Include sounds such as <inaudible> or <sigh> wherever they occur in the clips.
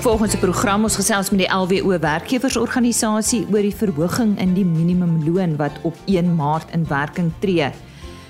Volgens 'n program ons gesels met die LWO werkgewersorganisasie oor die verhoging in die minimumloon wat op 1 Maart in werking tree.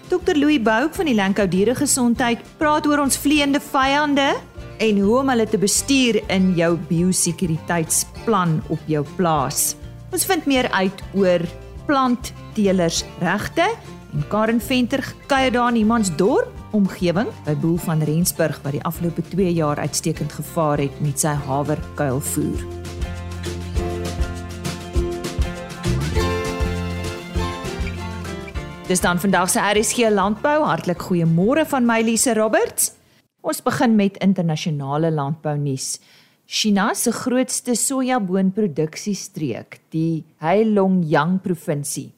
Dr Louis Bouk van die Lankou Diere Gesondheid praat oor ons vleiende vyande en hoe om hulle te bestuur in jou biosekuriteitsplan op jou plaas. Ons vind meer uit oor plantteelers regte en Karen Venter kuier daar in Imansdorp omgewing by Boel van Rensburg wat die afgelope 2 jaar uitstekend gevaar het met sy haverkuilvoer. Dis dan vandag se RSG landbou. Hartlik goeiemôre van my Lise Roberts. Ons begin met internasionale landbou nuus. China se grootste sojaboonproduksiestreek, die Heilongjiang provinsie,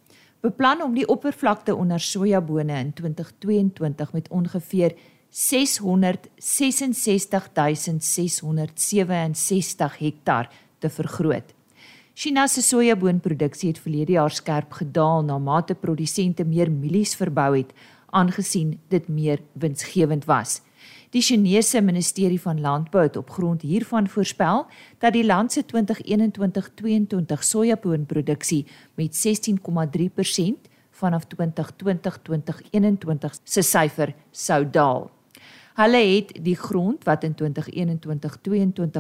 beplan om die oppervlakte onder sojabone in 2022 met ongeveer 666667 hektaar te vergroot. China se sojaboonproduksie het verlede jaar skerp gedaal na mate produsente meer mielies verbou het, aangesien dit meer winsgewend was. Die Chinese Ministerie van Landbou het op grond hiervan voorspel dat die land se 2021-22 sojaboonproduksie met 16,3% vanaf 2020-2021 se syfer sou daal. Hulle het die grond wat in 2021-22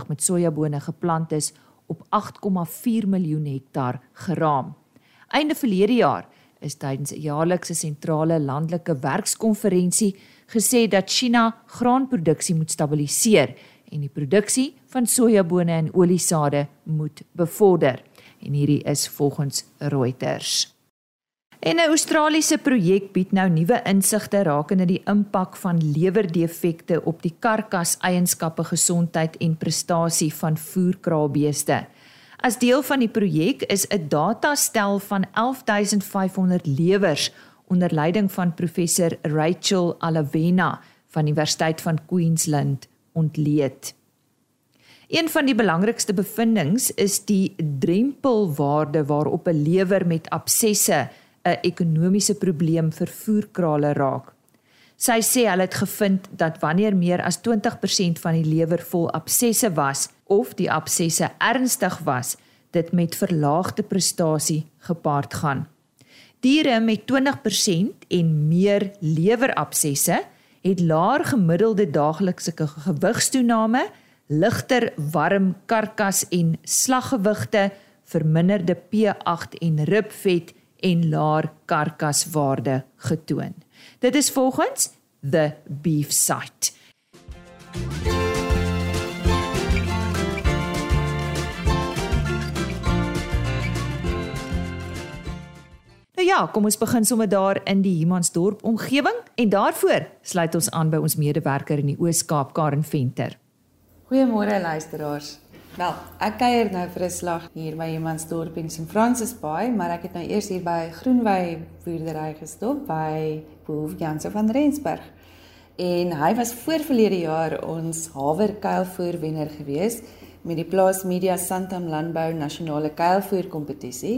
met sojabone geplant is op 8,4 miljoen hektaar geraam. Einde verlede jaar is tydens 'n jaarlikse sentrale landelike werkskonferensie gesê dat China graanproduksie moet stabiliseer en die produksie van sojabone en oliesade moet bevorder. En hierdie is volgens Reuters. En 'n Australiese projek bied nou nuwe insigte rakende die impak van lewerdefekte op die karkaseienskappe, gesondheid en prestasie van voerkraalbeeste. As deel van die projek is 'n datastel van 11500 lewers onder leiding van professor Rachel Alavena van Universiteit van Queensland ontleed. Een van die belangrikste bevindinge is die drempelwaarde waarop 'n lewer met absesse 'n ekonomiese probleem vir voerkrale raak. Sy sê hulle het gevind dat wanneer meer as 20% van die lewer vol absesse was, of die absesse ernstig was, dit met verlaagde prestasie gepaard gaan. Diere met 20% en meer lewerabsesse het laer gemiddelde daaglikse gewigstoename, ligter warm karkas en slaggewigte, verminderde P8 en ribvet en laer karkaswaarde getoon. Dit is volgens the beef site. Nou ja, kom ons begin sommer daar in die Humansdorp omgewing en daarvoor sluit ons aan by ons medewerker in die Oos-Kaap Karen Venter. Goeiemôre luisteraars. Wel, ek kuier nou vir 'n slag hier by Humansdorp in St Francis Bay, maar ek het nou eers hier by Groenwy boerdery gestop by Boef Janse van Rensburg. En hy was voor verlede jaar ons haverkuilvoer wenner geweest met die Plaas Media Santam Landbou Nasionale Kuilvoer Kompetisie.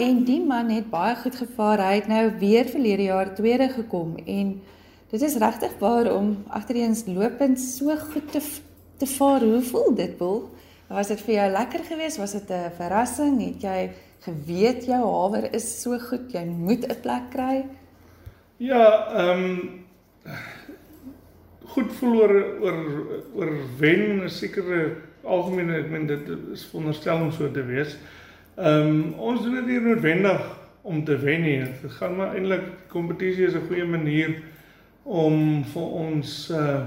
En die man het baie goed gevaar. Hy het nou weer verlede jaar tweede gekom en dit is regtig waar om agtereens lopend so goed te te vaar. Hoe voel dit, Paul? Was dit vir jou lekker geweest? Was dit 'n verrassing? Het jy geweet jou haver is so goed, jy moet 'n plek kry? Ja, ehm um, goed voel oor oor oor wen 'n sekere algemeen ek meen dit is veronderstel om so te wees. Ehm um, ons doen dit nie noodwendig om te wen nie. Dit gaan maar eintlik kompetisie is 'n goeie manier om vir ons uh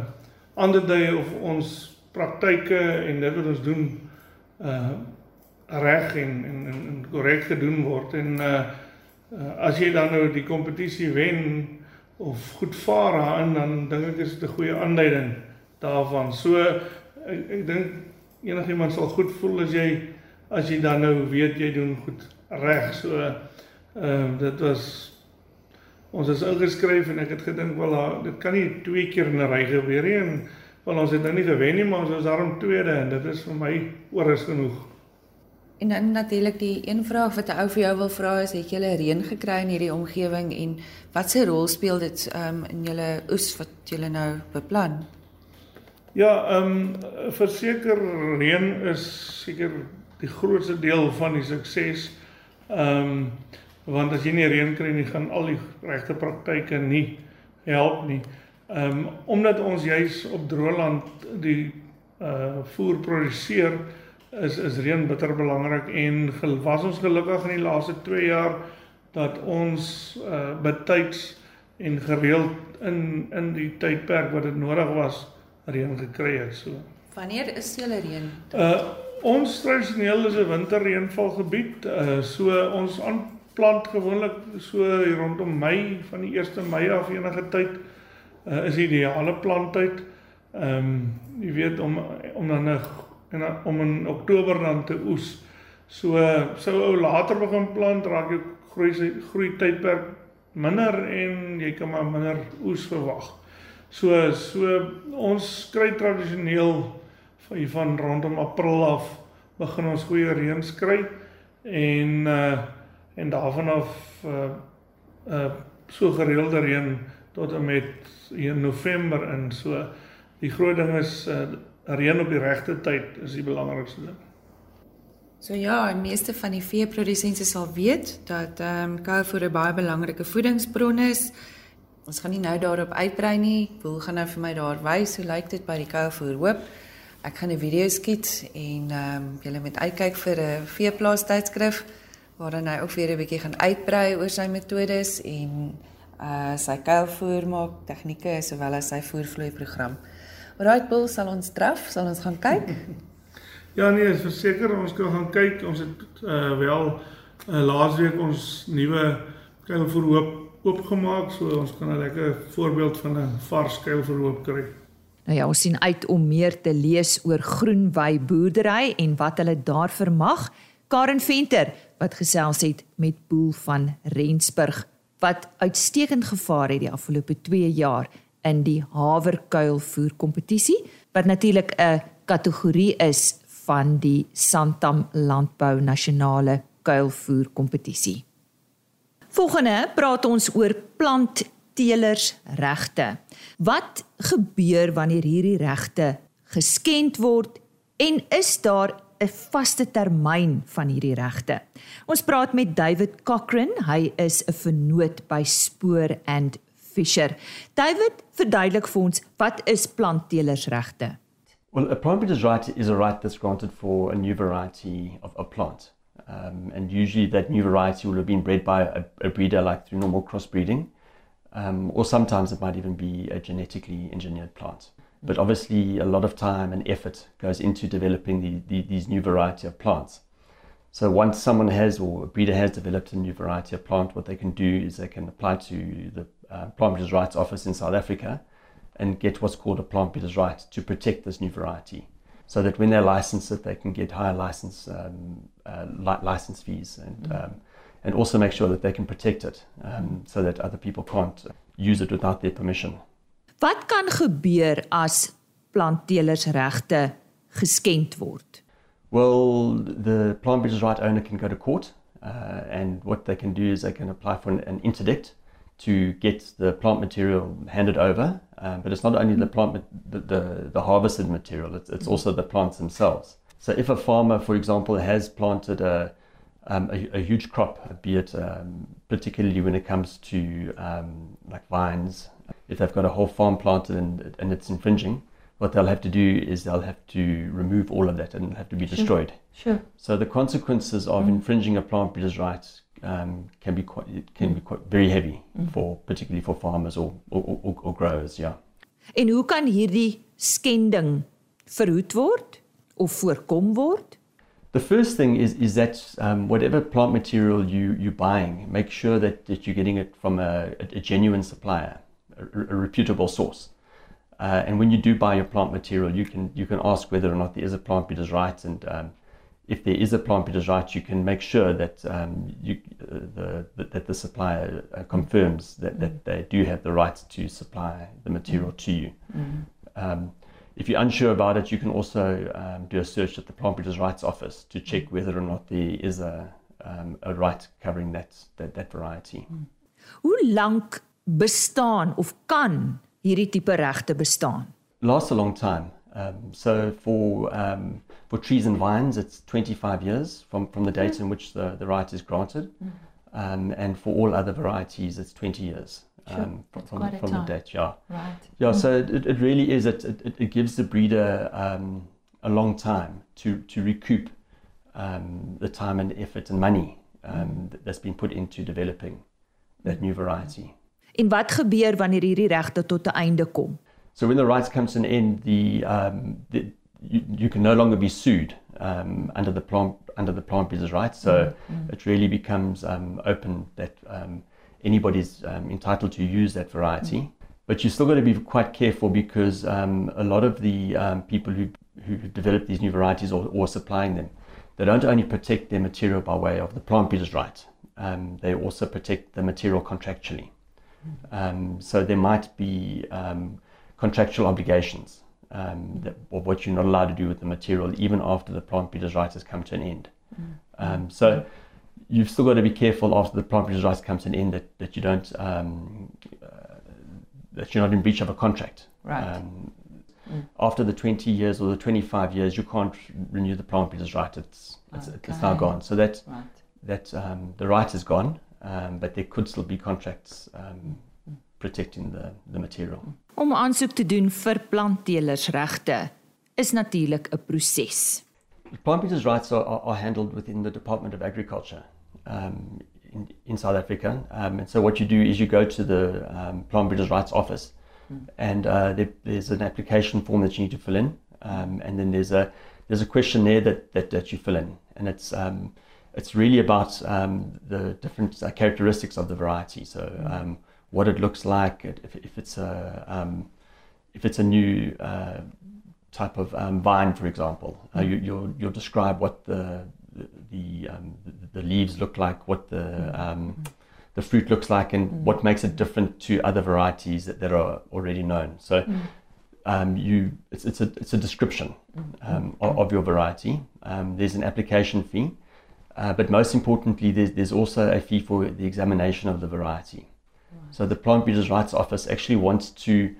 aan te dui of ons praktyke en dit wat ons doen uh reg en en en korrek gedoen word en uh as jy dan nou die kompetisie wen of goed vaar daarin dan dink ek is dit 'n goeie aanduiding daarvan. So ek, ek dink enigiemand sal goed voel as jy as jy dan nou weet jy doen goed reg. So ehm uh, dit was ons is ingeskryf en ek het gedink wel dit kan nie twee keer in 'n ry gebeur nie en wel ons het nou nie gewen nie maar ons was daarom tweede en dit is vir my oor is genoeg. En dan natuurlik die een vraag wat 'n ou vir jou wil vra is het jy reën gekry in hierdie omgewing en wat se rol speel dit um, in julle oes wat julle nou beplan? Ja, ehm um, verseker reën is seker die grootste deel van die sukses. Ehm um, want as jy nie reën kry nie, gaan al die regte praktyke nie help nie. Ehm um, omdat ons juis op droëland die uh voer produseer is is reën bitter belangrik en was ons gelukkig in die laaste 2 jaar dat ons uh betyds en gereeld in in die tydperk wat dit nodig was reën gekry het so. Wanneer is julle reën? Uh ons tradisioneel is 'n winterreënvalgebied. Uh so ons aanplant gewoonlik so rondom Mei van die 1 Mei af enige tyd uh is ideale planttyd. Ehm um, jy weet om om dan 'n en om in Oktober dan te oes. So sou ou later begin plant raak jou groei groei tydperk minder en jy kan maar minder oes verwag. So so ons kry tradisioneel van van rondom April af begin ons goeie reën kry en uh en daarvan af uh uh so gereelde reën tot en met in November in so die groot ding is uh reën op die regte tyd is die belangrikste ding. So ja, die meeste van die veeprodusente sal weet dat ehm um, koue 'n baie belangrike voedingsbron is. Ons gaan nie nou daarop uitbrei nie. Boel gaan nou vir my daar wys hoe lyk dit by die koue voer hoop. Ek gaan 'n video skiet en ehm um, julle moet uitkyk vir 'n veeplaas tydskrif waarin hy ook weer 'n bietjie gaan uitbrei oor sy metodes en uh sy kuilvoer maak tegnieke sowel as sy voervloei program. Alright Bill, sal ons draf, sal ons gaan kyk? <laughs> ja nee, verseker ons kan gaan kyk. Ons het uh wel uh, laasweek ons nuwe kuilvoer hoop oopgemaak, so ons kan 'n lekker voorbeeld van 'n vars kuilvoer hoop kry. Nou ja, ons sien uit om meer te lees oor groenwy boerdery en wat hulle daar vermag. Karen Venter wat gesels het met Boel van Rensburg wat uitstekend gevaar het die afgelope 2 jaar in die haverkuilvoer kompetisie wat natuurlik 'n kategorie is van die Santam Landbou Nasionale Kuilvoer kompetisie. Volgende praat ons oor plant teelersregte. Wat gebeur wanneer hierdie regte geskend word en is daar 'n vaste termyn van hierdie regte? Ons praat met David Cochran, hy is 'n vennoot by Spoor and Fisher. David, verduidelik vir ons wat is plantteelersregte? Well, a plant breeder's right is a right that's granted for a new variety of a plant. Um, and usually that new variety will have been bred by a, a breeder like through normal crossbreeding. um, or sometimes it might even be a genetically engineered plant. But obviously, a lot of time and effort goes into developing the, the, these new variety of plants. So once someone has or a breeder has developed a new variety of plant, what they can do is they can apply to the uh, Plant Breeders' Rights Office in South Africa and get what's called a Plant Breeders' Right to protect this new variety. So that when they license it, they can get higher license um, uh, li- license fees and mm-hmm. um, and also make sure that they can protect it um, so that other people can't use it without their permission. Wat kan gebeur as plantteelersregte geskend word? Well, the plant breeders' right owner can go to court, uh, and what they can do is they can apply for an, an interdict to get the plant material handed over. Um, but it's not only the plant, the, the, the harvested material; it's, it's also the plants themselves. So, if a farmer, for example, has planted a um, a, a, huge crop, be it um, particularly when it comes to um, like vines. If they've got a whole farm planted and, and it's infringing, what they'll have to do is they'll have to remove all of that and have to be sure. destroyed. Sure. So the consequences of mm. infringing a plant breeder's rights um, can be quite it can mm. be quite very heavy mm. for particularly for farmers or or, or, or growers. Yeah. En hoe kan hierdie skending verhoed word of voorkom word? The first thing is is that um, whatever plant material you you're buying, make sure that, that you're getting it from a, a genuine supplier, a, a reputable source. Uh, and when you do buy your plant material, you can you can ask whether or not there is a plant breeder's right, and um, if there is a plant breeder's right, you can make sure that um, you uh, the, that the supplier uh, confirms that, that they do have the right to supply the material mm. to you. Mm. Um, if you're unsure about it, you can also um, do a search at the Plant Breeders' Rights Office to check whether or not there is a, um, a right covering that, that, that variety. Hmm. Hoe lank bestaan of kan hierdie tipe regte bestaan? Lasts a long time. Um, so for um, for trees and vines, it's 25 years from, from the date in which the, the right is granted, um, and for all other varieties, it's 20 years Sure. um, from, from, from the date. Yeah, Right. yeah. So it, it really is. It, it, it gives the breeder um, a long time to to recoup um, the time and effort and money um, that- that's been put into developing that new variety. En wat gebeur wanneer hierdie regte tot 'n einde kom? So when the rights come to an end, the, um, the you, you can no longer be sued um, under the plant under the plant breeders' rights. So it really becomes um, open that um, anybody's um, entitled to use that variety. But you still got to be quite careful because um, a lot of the um, people who who develop these new varieties or, or supplying them, they don't only protect their material by way of the plant breeders' right. Um, they also protect the material contractually. Um, so there might be um, contractual obligations um, that, of what you're not allowed to do with the material, even after the plant breeder's rights has come to an end. Um, so you've still got to be careful after the plant breeder's rights comes to an end that, that you don't um, uh, that you're not in breach of a contract. Right. Um, After the 20 years or the 25 years, you can't renew the plant breeder's right. It's it's, it's now gone. So that Right. that um, the right is gone, um, but there could still be contracts um, protecting the, the material. Om aansoek te doen vir plantteelersregte is natuurlik 'n proses. Plant breeders' rights are, are, are handled within the Department of Agriculture um, in, in South Africa. Um, and so what you do is you go to the um, Plant breeders' rights office, and uh, there, there's an application form that you need to fill in, um, and then there's a there's a questionnaire that, that, that you fill in, and it's um, it's really about um, the different uh, characteristics of the variety. So um, what it looks like, if, if it's a um, if it's a new uh, type of um, vine, for example, uh, you, you'll you'll describe what the the the, um, the, the leaves look like, what the um, the fruit looks like, and what makes it different to other varieties that, that are already known. So um, you it's, it's a it's a description um, of, of your variety. Um, there's an application fee, uh, but most importantly, there's there's also a fee for the examination of the variety. So the Plant Breeders' Rights Office actually wants to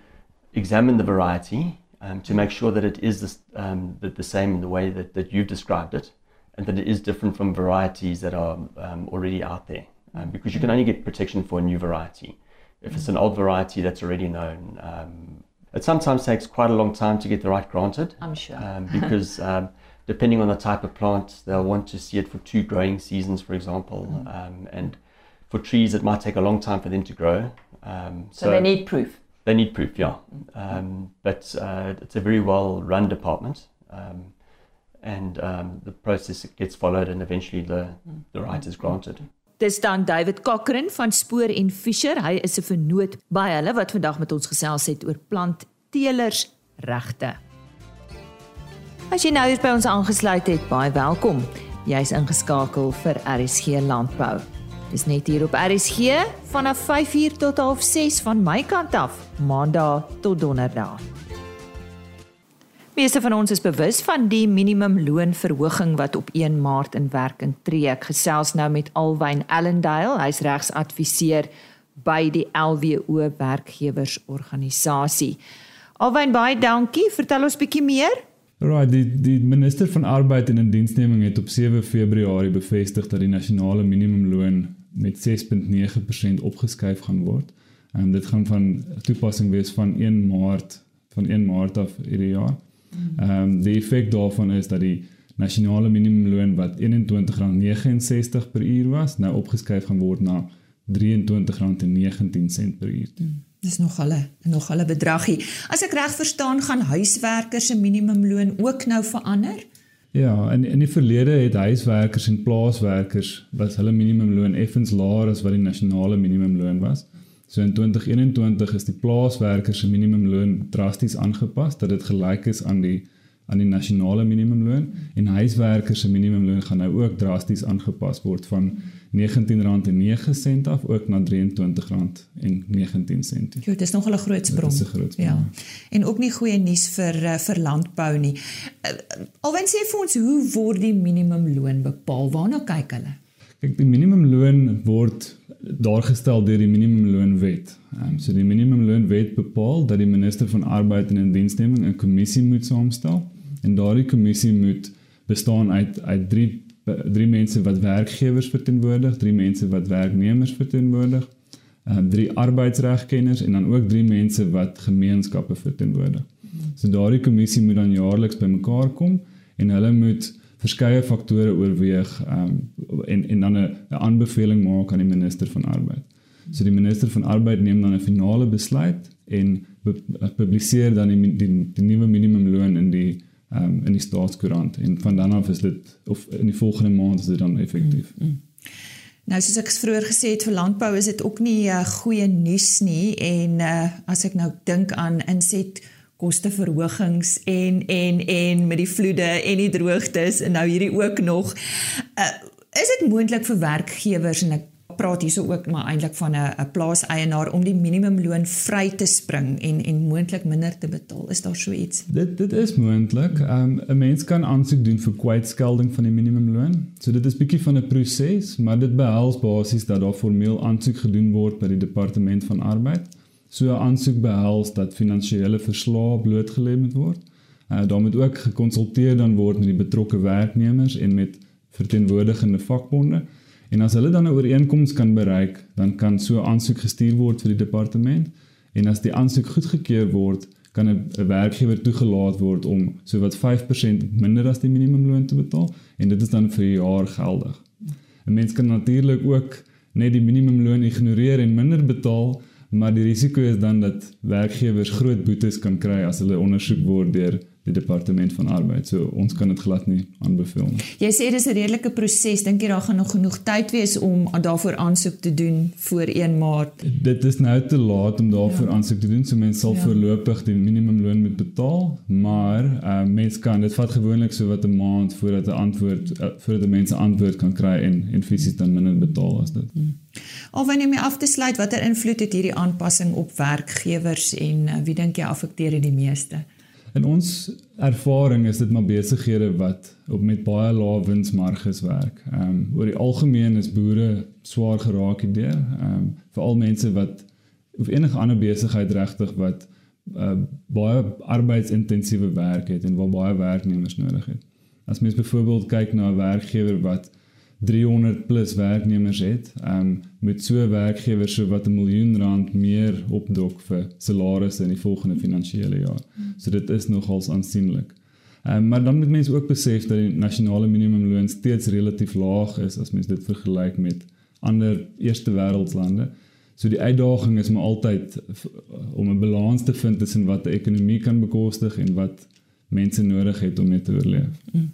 examine the variety um, to make sure that it is this, um, the, the same in the way that, that you've described it, and that it is different from varieties that are um, already out there. Um, because you can only get protection for a new variety. If it's an old variety that's already known, um, it sometimes takes quite a long time to get the right granted I'm sure. um, because um, depending on the type of plant, they'll want to see it for two growing seasons, for example. Um, and for trees, it might take a long time for them to grow. Um, so, they need proof. they need proof, yeah. Um, but uh, it's a very well run department. Um, and um, the process gets followed, and eventually the, the right is granted. Dis dan David Cochran van Spoor en Fisher. Hy is 'n vernoot by hulle wat vandag met ons gesels het oor plantteelers regte. As jy nou hier by ons aangesluit het, baie welkom. Jy's ingeskakel vir RSG Landbou. Dis net hier op RSG vanaf 5uur tot 6 van my kant af, Maandag tot Donderdag. Meeste van ons is bewus van die minimumloonverhoging wat op 1 Maart in werking tree. Ek gesels nou met Alwyn Allendale, hy's regsadviseur by die LWO werkgewersorganisasie. Alwyn, baie dankie. Vertel ons bietjie meer. Right, die die minister van Arbeid en Indiensneming het op 7 Februarie bevestig dat die nasionale minimumloon met 6.9% opgeskuif gaan word. En dit gaan van toepassing wees van 1 Maart van 1 Maart af hierdie jaar. Ehm um, die effek daarvan is dat die nasionale minimumloon wat R21.69 per uur was, nou opgeskuif gaan word na R23.19 per uur. Dis nog hulle, nog hulle bedragie. As ek reg verstaan, gaan huiswerkers se minimumloon ook nou verander? Ja, in in die verlede het huiswerkers en plaaswerkers was hulle minimumloon effens laer as wat die nasionale minimumloon was. So in 2021 is die plaaswerkers se minimumloon drasties aangepas dat dit gelyk is aan die aan die nasionale minimumloon en huiswerkers se minimumloon gaan nou ook drasties aangepas word van R19.09 af ook na R23.19. Jo, dis nog 'n groot sprong. Dit is 'n groot sprong. Ja. En ook nie goeie nuus vir vir landbou nie. Alwen sê vir ons hoe word die minimumloon bepaal? Waarna kyk hulle? Kyk, die minimumloon word daar gestel deur die minimumloonwet. Ehm um, so die minimumloonwet bepaal dat die minister van arbeid en indiensneming 'n kommissie moet saamstel en daardie kommissie moet bestaan uit uit drie drie mense wat werkgewers verteenwoordig, drie mense wat werknemers verteenwoordig, ehm drie arbeidsregkenners en dan ook drie mense wat gemeenskappe verteenwoordig. So daardie kommissie moet dan jaarliks bymekaar kom en hulle moet verskeie faktore oorweeg um, en en dan 'n aanbeveling maak aan die minister van arbeid. So die minister van arbeid neem dan 'n finale besluit en publiseer dan die die, die nuwe minimumloon in die um, in die staatskoerant en van dan af is dit of in die volgende maand is dit dan effektief. Mm, mm. Nou soos ek vroeër gesê het vir landbou is dit ook nie uh, goeie nuus nie en uh, as ek nou dink aan inset kosteverhogings en en en met die vloede en die droogtes en nou hierdie ook nog uh, is dit moontlik vir werkgewers en ek praat hierso ook maar eintlik van 'n 'n plaaseienaar om die minimumloon vry te spring en en moontlik minder te betaal. Is daar so iets? Dit dit is moontlik um, 'n mens kan aansoek doen vir kwytskelding van die minimumloon. So dit is bietjie van 'n proses maar dit behels basies dat daar formeel aansoek gedoen word by die departement van arbeid. So 'n aansoek behels dat finansiële verslae blootgelê moet word. Uh, daar moet ook gekonsulteer dan word met die betrokke werknemers en met verteenwoordigende vakbonde. En as hulle dan 'n ooreenkoms kan bereik, dan kan so 'n aansoek gestuur word vir die departement. En as die aansoek goedgekeur word, kan 'n werkgewer toegelaat word om sowat 5% minder as die minimumloon te betaal en dit is dan vir 'n jaar geldig. 'n Mens kan natuurlik ook net die minimumloon ignoreer en minder betaal Maar die risiko is dan dat werkgewers groot boetes kan kry as hulle ondersoek word deur die departement van arbeid. So ons kan dit glad nie aanbeveel nie. Jy sê dis 'n redelike proses. Dink jy daar gaan nog genoeg tyd wees om daarvoor aansoek te doen voor 1 Maart? Dit is nou te laat om daarvoor ja. aansoek te doen. So mense sal ja. voorlopig die minimumloon moet betaal, maar uh, mense kan dit vat gewoonlik so wat 'n maand voordat 'n antwoord uh, voordat mense antwoord kan kry en en fisies dan minder betaal as dit. Hmm. Of wanneer jy af te sluit, watter invloed het hierdie aanpassing op werkgewers en uh, wie dink jy affekteer dit die meeste? In ons ervaring is dit maar besighede wat op met baie lae winsmarges werk. Ehm um, oor die algemeen is boere swaar geraak hierdeur. Ehm um, veral mense wat of enige ander besigheid regtig wat uh, baie arbeidsintensiewe werk het en waar baie werknemers nodig het. As mens byvoorbeeld kyk na 'n werkgewer wat 300 plus werknemers het, ehm um, met so 'n werkgewer so wat 'n miljoen rand meer opdok vir salarisse in die volgende finansiële jaar. So dit is nogals aansienlik. Ehm um, maar dan moet mense ook besef dat die nasionale minimumloon steeds relatief laag is as mens dit vergelyk met ander eerste wêreldlande. So die uitdaging is maar altyd om 'n balans te vind tussen wat die ekonomie kan bekostig en wat mense nodig het om mee te oorleef. Mm.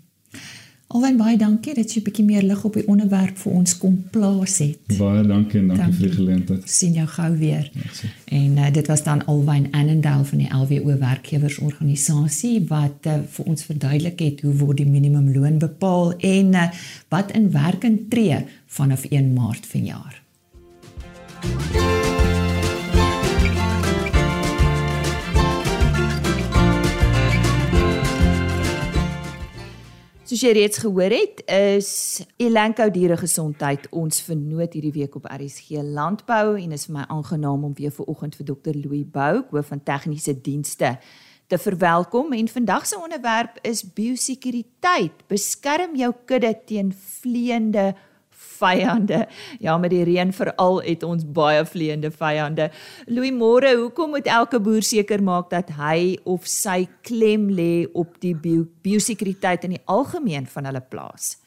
Alwen baie dankie dat jy 'n bietjie meer lig op die onderwerp vir ons kom plaas het. Baie dankie en dankie, dankie. vir die geleentheid. Sien jou gou weer. Ja, en uh, dit was dan Alwyn Annandale van die LWO werkgewersorganisasie wat uh, vir ons verduidelik het hoe word die minimumloon bepaal en uh, wat in werking tree vanaf 1 Maart vanjaar. Muziek Soos jy reeds gehoor het, is Elanco Diere Gesondheid ons vernoot hierdie week op RSG Landbou en is vir my aangenaam om weer vanoggend vir Dr. Louis Bou, hoof van tegniese dienste, te verwelkom en vandag se onderwerp is biosekuriteit. Beskerm jou kudde teen vleiende vyande. Ja, met die reën veral het ons baie vleiende vyande. Louis Moore, hoekom moet elke boer seker maak dat hy of sy klem lê op die biosekuriteit in die algemeen van hulle plaas?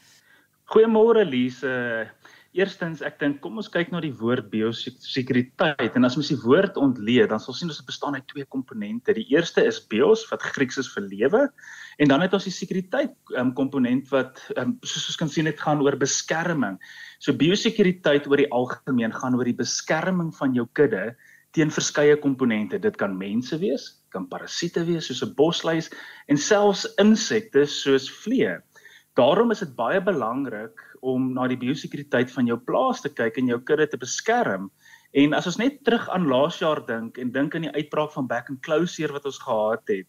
Goeiemôre Lise. Eerstens, ek dink kom ons kyk na die woord biosekuriteit en as ons die woord ontleed, dan sal sien ons dit bestaan uit twee komponente. Die eerste is bios wat Grieks is vir lewe En dan het ons die sekuriteit um, komponent wat um, soos ons kan sien dit gaan oor beskerming. So biosekuriteit oor die algemeen gaan oor die beskerming van jou kudde teen verskeie komponente. Dit kan mense wees, kan parasiete wees soos 'n bosluis en selfs insekte soos vliee. Daarom is dit baie belangrik om na die biosekuriteit van jou plaas te kyk en jou kudde te beskerm. En as ons net terug aan laas jaar dink en dink aan die uitbraak van back and closure wat ons gehad het,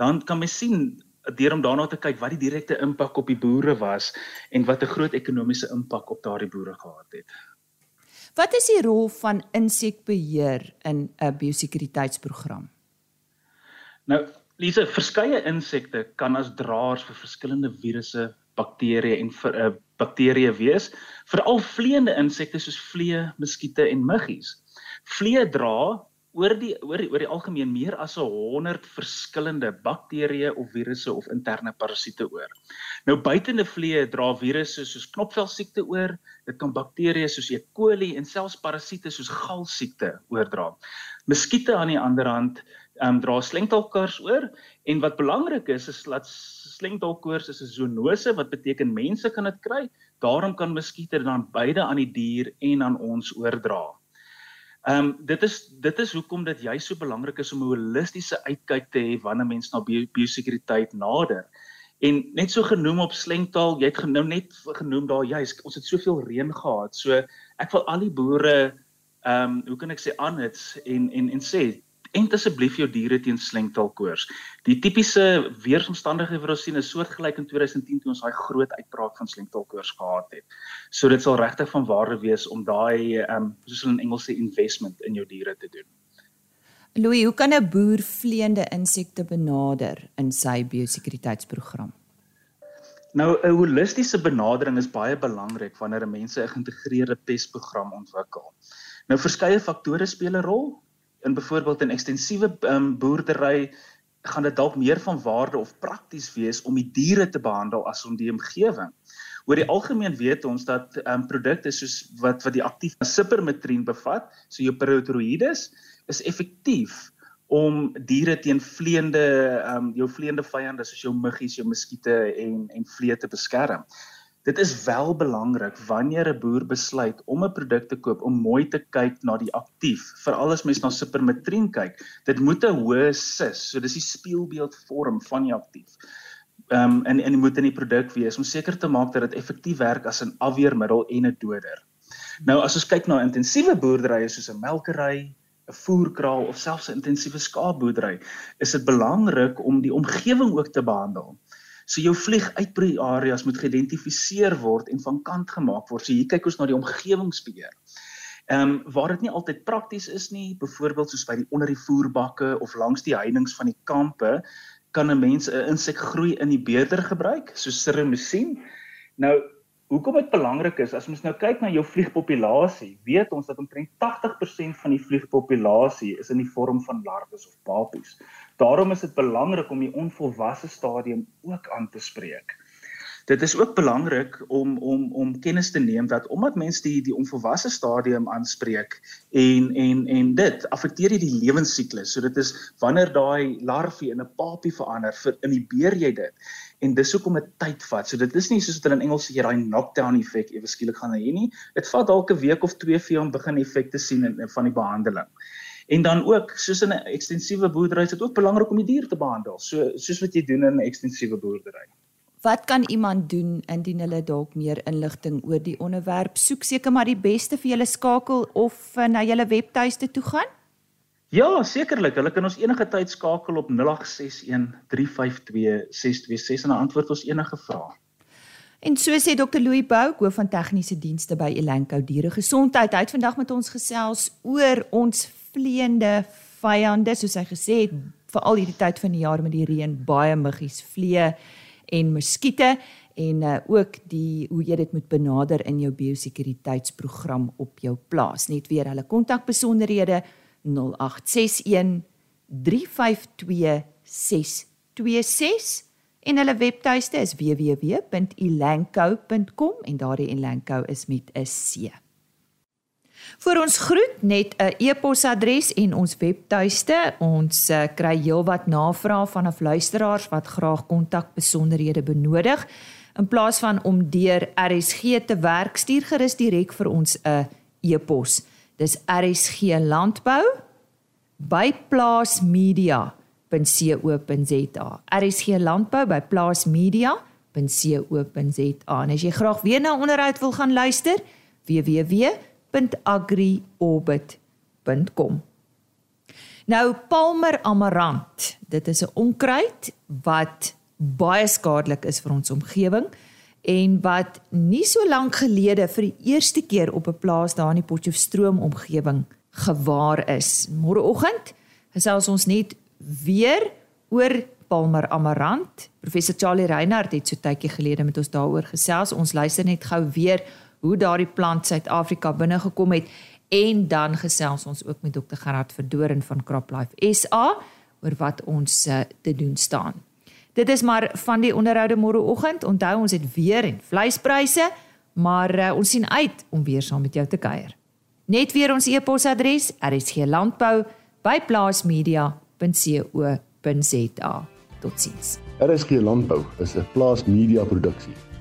dan kan mens sien deur om daarna te kyk wat die direkte impak op die boere was en wat 'n groot ekonomiese impak op daardie boere gehad het. Wat is die rol van insekbeheer in 'n biosekuriteitsprogram? Nou, Lise, verskeie insekte kan as draers vir verskillende virusse, bakterieë en uh, bakterieë wees, veral vleiende insekte soos vliee, muskiete en muggies. Vliee dra oor die oor die, oor die algemeen meer as 100 verskillende bakterieë of virusse of interne parasiete oor. Nou buitende vliee dra virusse soos knopvelsiekte oor, dit kan bakterieë soos E. coli en selfs parasiete soos galsiekte oordra. Muskiete aan die ander hand ehm um, dra slengtaalkoors oor en wat belangrik is is dat slengtaalkoors is 'n zoonose wat beteken mense kan dit kry. Daarom kan muskiete dan beide aan die dier en aan ons oordra. Ehm um, dit is dit is hoekom dit juist so belangrik is om 'n holistiese uitkyk te hê wanneer mens na biosekuriteit nader. En net so genoem op slengtaal, jy het genoem net genoem daar juist ons het soveel reën gehad. So ek wil al die boere ehm um, hoe kan ek sê aanhits en en en sê Ent asseblief jou diere teen slengtaalkoors. Die tipiese weeromstandighede wat ons sien is soortgelyk in 2010 toe ons daai groot uitbraak van slengtaalkoors gehad het. So dit sal regtig van waarde wees om daai ehm um, soos hulle in Engels sê investment in jou diere te doen. Louis, hoe kan 'n boer vleiende insekte benader in sy biosekuriteitsprogram? Nou 'n holistiese benadering is baie belangrik wanneer 'n mens 'n geïntegreerde pesprogram ontwikkel. Nou verskeie faktore speel 'n rol in byvoorbeeld 'n ekstensiewe um, boerdery gaan dit dalk meer van waarde of prakties wees om die diere te behandel as om die omgewing. Oor die algemeen weet ons dat um, produkte soos wat wat die aktiewe sipermetrien bevat, so jou proteroïdes, is effektief om diere teen vleiende um, jou vleiende vyande soos jou muggies, jou muskiete en en vlee te beskerm. Dit is wel belangrik wanneer 'n boer besluit om 'n produk te koop om mooi te kyk na die aktief. Veral as mens na supermetrien kyk, dit moet 'n hoë sis, so dis die spieelbeeld vorm van die aktief. Ehm um, en en moet in die produk wees om seker te maak dat dit effektief werk as 'n afweermiddel en 'n doder. Nou as ons kyk na intensiewe boerderye soos 'n melkery, 'n voerkraal of selfs 'n intensiewe skaapboerdery, is dit belangrik om die omgewing ook te behandel. So jou vlieguitbreë areas moet geïdentifiseer word en van kant gemaak word. So hier kyk ons na die omgewingsbeheer. Ehm um, waar dit nie altyd prakties is nie, byvoorbeeld soos by die onder die voerbakke of langs die heininge van die kampe, kan 'n mens 'n insekgroei in die beerder gebruik, soos sirremusien. Nou Hoekom dit belangrik is as ons nou kyk na jou vliegpopulasie, weet ons dat omtrent 80% van die vliegpopulasie is in die vorm van larwes of papies. Daarom is dit belangrik om die onvolwasse stadium ook aan te spreek. Dit is ook belangrik om om om kennis te neem dat omdat mense die die onvolwasse stadium aanspreek en en en dit affekteer die lewensiklus. So dit is wanneer daai larwie in 'n papie verander, vir in die beer jy dit en dis hoekom dit tyd vat. So dit is nie soos wat hulle in Engels sê jy daai knockdown effek ewe skielik gaan hê nie. Dit vat dalk 'n week of twee vir jou om begin effekte sien in, in van die behandeling. En dan ook soos in 'n ekstensiewe boerdery is dit ook belangrik om die dier te behandel. So soos wat jy doen in 'n ekstensiewe boerdery. Wat kan iemand doen indien hulle dalk meer inligting oor die onderwerp soek? Seker maar die beste vir julle skakel of uh, na julle webtuiste toe gaan? Ja, sekerlik. Hulle kan ons enige tyd skakel op 0861 352 626 en antwoord ons enige vrae. En so sê Dr. Louis Bou, hoof van tegniese dienste by Elanco Diere Gesondheid. Hy het vandag met ons gesels oor ons vleiende vyande, soos hy gesê het, veral hierdie tyd van die jaar met die reën, baie muggies, vlee en muskiete en uh, ook die hoe jy dit moet benader in jou biosekuriteitsprogram op jou plaas. Net weer hulle kontakbesonderhede 0800 0861 352 626 en hulle webtuiste is www.elanco.com en daardie Elanco is met 'n C. Vir ons groet net 'n e-posadres en ons webtuiste. Ons uh, kry heelwat navrae vanaf luisteraars wat graag kontakbesonderhede benodig. In plaas van om deur RSG te werk, stuur gerus direk vir ons 'n e-pos. Dis RSG Landbou by plaasmedia.co.za. RSG Landbou by plaasmedia.co.za. En as jy graag weer na onderhoud wil gaan luister, www.agriorbit.com. Nou Palmer amarant, dit is 'n onkruid wat baie skadelik is vir ons omgewing en wat nie so lank gelede vir die eerste keer op 'n plaas daar in die Potchefstroom omgewing gewaar is. Môreoggend gesels ons net weer oor Palmer Amarant. Professor Charlie Reinhardt het so tydjie gelede met ons daaroor gesels. Ons luister net gou weer hoe daardie plant Suid-Afrika binne gekom het en dan gesels ons ook met Dr Gerard Verdoren van CropLife SA oor wat ons uh, te doen staan. Dit is maar van die onderhoude môreoggend. Onthou ons het weer en vleispryse, maar uh, ons sien uit om weer saam met jou te kuier. Net weer ons e-posadres: rsglandbou@plaasmedia.co.za. Totsiens. RSG Landbou is 'n plaas media produksie